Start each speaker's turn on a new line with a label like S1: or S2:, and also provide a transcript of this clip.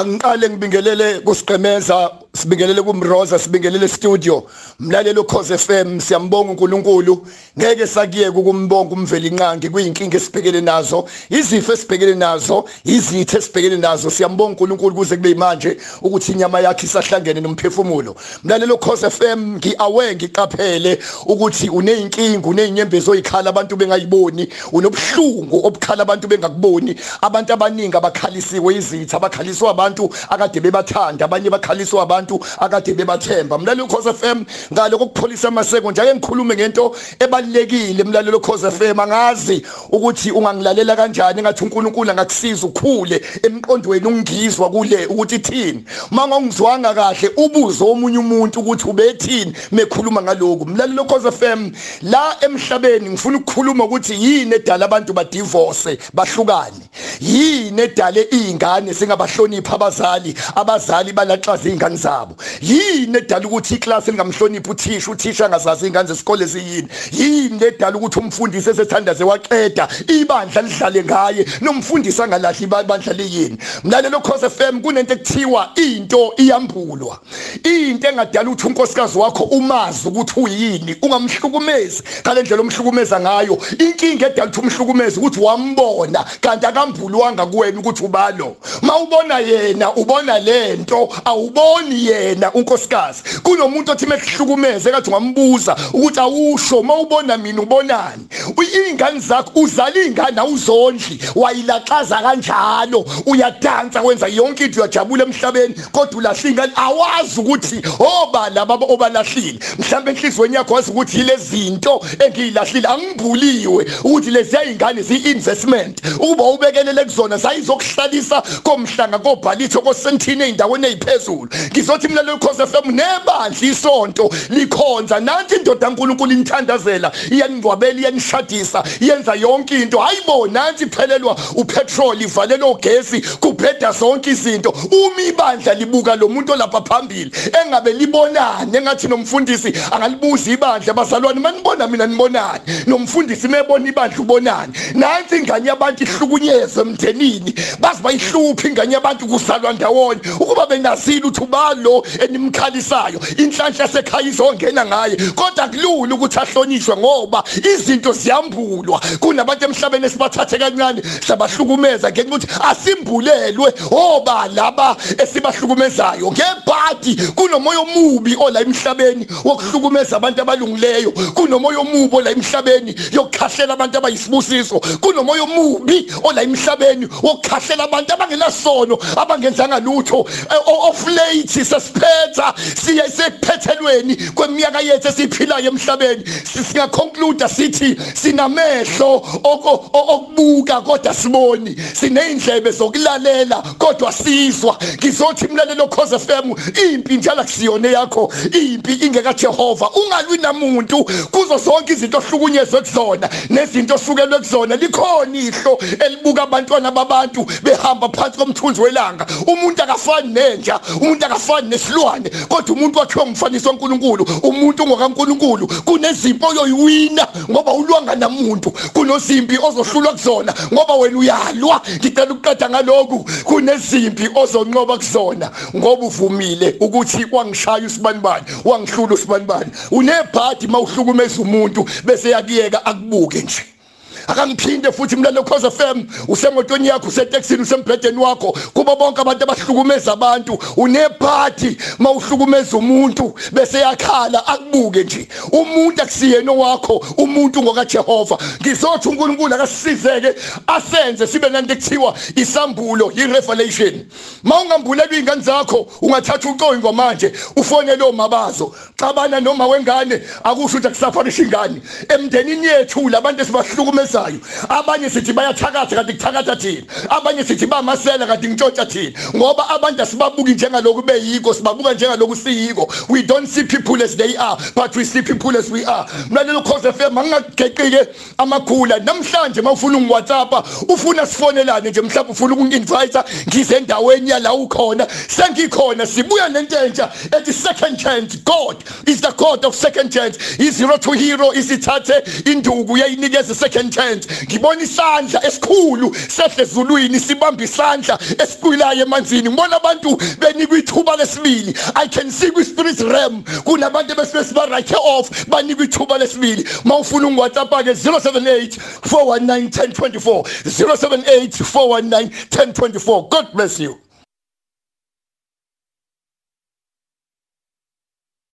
S1: angiqale ngibingelele kusiqemeza sibingelele kumroza sibingelele studio. Mlalelo cause FM siyambonga uNkulunkulu. Ngeke sakiyeke ukumbonga umveli inqangi kuyinkinga esibhekele nazo izifo esibhekele nazo izithe esibhekele nazo. Siyambonga uNkulunkulu kuze kube manje ukuthi inyama yakhe isahlangene nomphefumulo. Mlalelo cause FM ngiawe ngiqaphele ukuthi uneyinkinga unezinyembezi oyikhala abantu bengayiboni unobuhlungu obukhala abantu bengakuboni. Abantu abaningi abakhalisiwe izitha abakhaliswa abantu akade bebathanda abanye bakhaliswa abantu akade bebathemba. Mlalelo cause FM ngalo kokupholisa amaseko nje ake ngikhulume ngento ebalekile mlalelo cause FM angazi ukuthi ungangilalela kanjani ngathi uNkulunkulu angakusiza ukhule emqondweni ungizwa kule ukuthi thini. Mangongizwanga kahle ubuzo omunye umuntu ukuthi ubethini mekhuluma ngaloku mlalelo cause FM la emhlabeni ngifuna ukukhuluma ukuthi yini edala abantu ba divorce bahlukane? Yini edale izingane singabahlonipha abazali abazali balaxaza izingane zabo. Yini edala ukuthi iclass lingamhloniphi uthisha uthisha angazazi izingane zesikole ziyini? Yini edala ukuthi umfundisi esethandaze waqeda ibandla lidlale ngaye nomfundisi angalahli ibandla liyini? Mlalelo cause FM kunento ekuthiwa into iyambulwa. Into engadala ukuthi unkosikazi wakho umazi ukuthi uyini ungamhlukumezi. Ngalendlela omhlukumeza ngayo inkinga edala ukuthi umhlukumezi ukuthi wambona kanti akambulwanga kuwena ukuthi ubalo. Mawubona yena ubona lento awuboni yena unkosikazi. Kunomuntu othi mekuhlukumeze kathi ungambuza ukuthi awusho mawubona mina ubonani? Ingane zakho uzala ingane awuzondli wayilaxaza kanjalo uyadansa wenza yonke into uyajabula emhlabeni kodwa ulahla ingane awazi ukuthi obala baba obalahlile mhlawumbe enhlizweni yakho wazi ukuthi yile zinto engiyilahlile angibhuliwe ukuthi lezi izingane zi-investment. Ukuba ubekelele kuzona sayizokuhlalisa komhlanga kobhalitho kosentini ey'ndaweni ey'phezulu. Ngizothi mina lelo cause FM nebandla isonto likhonza. Nanti indoda kaNkulunkulu inithandazela iyaningcwabela iyanishadisa yenza yonke into. Hayibo nanti iphelelwa upetrol ivalelwa ugesi kubheda zonke izinto. Uma ibandla libuka lo muntu olapha phambili engabe libonane engathi nomfundisi angalibuza ibandla bazalwane manibona mina nibonani nomfundisi mebona ibandla ubonani nansi ingane yabantu ihlukunyezwe emndenini bazi bayihlupha ingane yabantu kuzalwa ndawonye ukuba benazile uthi ubalo enimkhalisayo inhlanhla sekhaya izongena ngaye. Kodwa kulula ukuthi ahlonishwe ngoba izinto ziyambulwa. Kunabantu emhlabeni esibathathe kancane sabahlukumeza ngenxa ukuthi asimbulelwe oba laba esibahlukumezayo. Ngebhadi kunomoya omubi ola emhlabeni wokuhlukumeza abantu abalungileyo kunomoya omubi ola emhlabeni yokukhahlela abantu abayisibusiso kunomoya omubi ola emhlabeni wokukhahlela abantu abangenasono abangenzanga lutho. Of late sesiphetha siya sekuphethelweni kweminyaka yethu esiphilayo emhlabeni. Singaconclude sithi sinamehlo okubuka kodwa siboni. Sinezindlebe zokulalela kodwa sizwa. Ngizothi mlalelo cause FM impi njalo kusiyona yakho impi ingeka Jehova ungalwi namuntu kuzo zonke izinto ohlukunyezwe kuzona nezinto osukelwe kuzona. Likhona ihlo elibuka abantwana babantu behamba phansi komthunzi welanga. Umuntu akafani nenja umuntu akafani nesilwane kodwa umuntu wakhiwa ngumfaniso kaNkuluNkulu umuntu ngokaNkuluNkulu kunezimpo oyoyiwina ngoba ulwanga namuntu kunozimpi ozohlulwa kuzona ngoba wena uyalwa. Ngicela ukuqeda ngaloku kunezimpi ozonqoba kuzona ngoba uvumile ukuthi wangishaya usibanibani wangihlula usibanibani. Unebhadi mawuhlukumeza umuntu bese yakiyeka akubuke nje. Akangiphinde futhi mlalo cause FM usemotweni yakho useteksini usembhedeni wakho. Kuba bonke abantu abahlukumeza abantu. Unephathi mawuhlukumeza umuntu bese yakhala akubuke nje. Umuntu akusiyena wakho umuntu ngoka Jehova ngizothi uNkulunkulu akasizeke asenze sibe nanto ekuthiwa isambulo irevelation. Mawungambulelwa ingane zakho ungathatha uqoyingo manje ufonele omabazo xabana noma wengane akusho ukuthi akusafarisha ingane. Emndenini yethu labantu esibahlukumeza abayenzayo abanye sithi bayathakatha kanti kuthakatha thina. Abanye sithi bamasela kanti ngitshontsha thina. Ngoba abantu asibabuki njengaloku beyiko sibabuka njengaloku siyiko. We don't see people as they are but we see people as we are. Mlalelo cause FM angingageqike amakhula namhlanje mawufuna ungiwhatsappa ufuna sifonelane nje mhlawumbe ufuna ukunginvite ngize endaweni yala ukhona. Sengikhona sibuya nento entsha ethi second chance god is the god of second chance. Izero to hero isithathe induku yayinikeza second chance tent ngibona isandla esikhulu sehle ezulwini sibamba isandla esiqwilayo emanzini. Ngibona abantu benikwa ithuba lesibili. I can see kwi spirit realm. Kunabantu bese siba right off banikwa ithuba lesibili. Mawufuna ungwhatsapp ke 078 419 1024 078 419 1024 god bless you.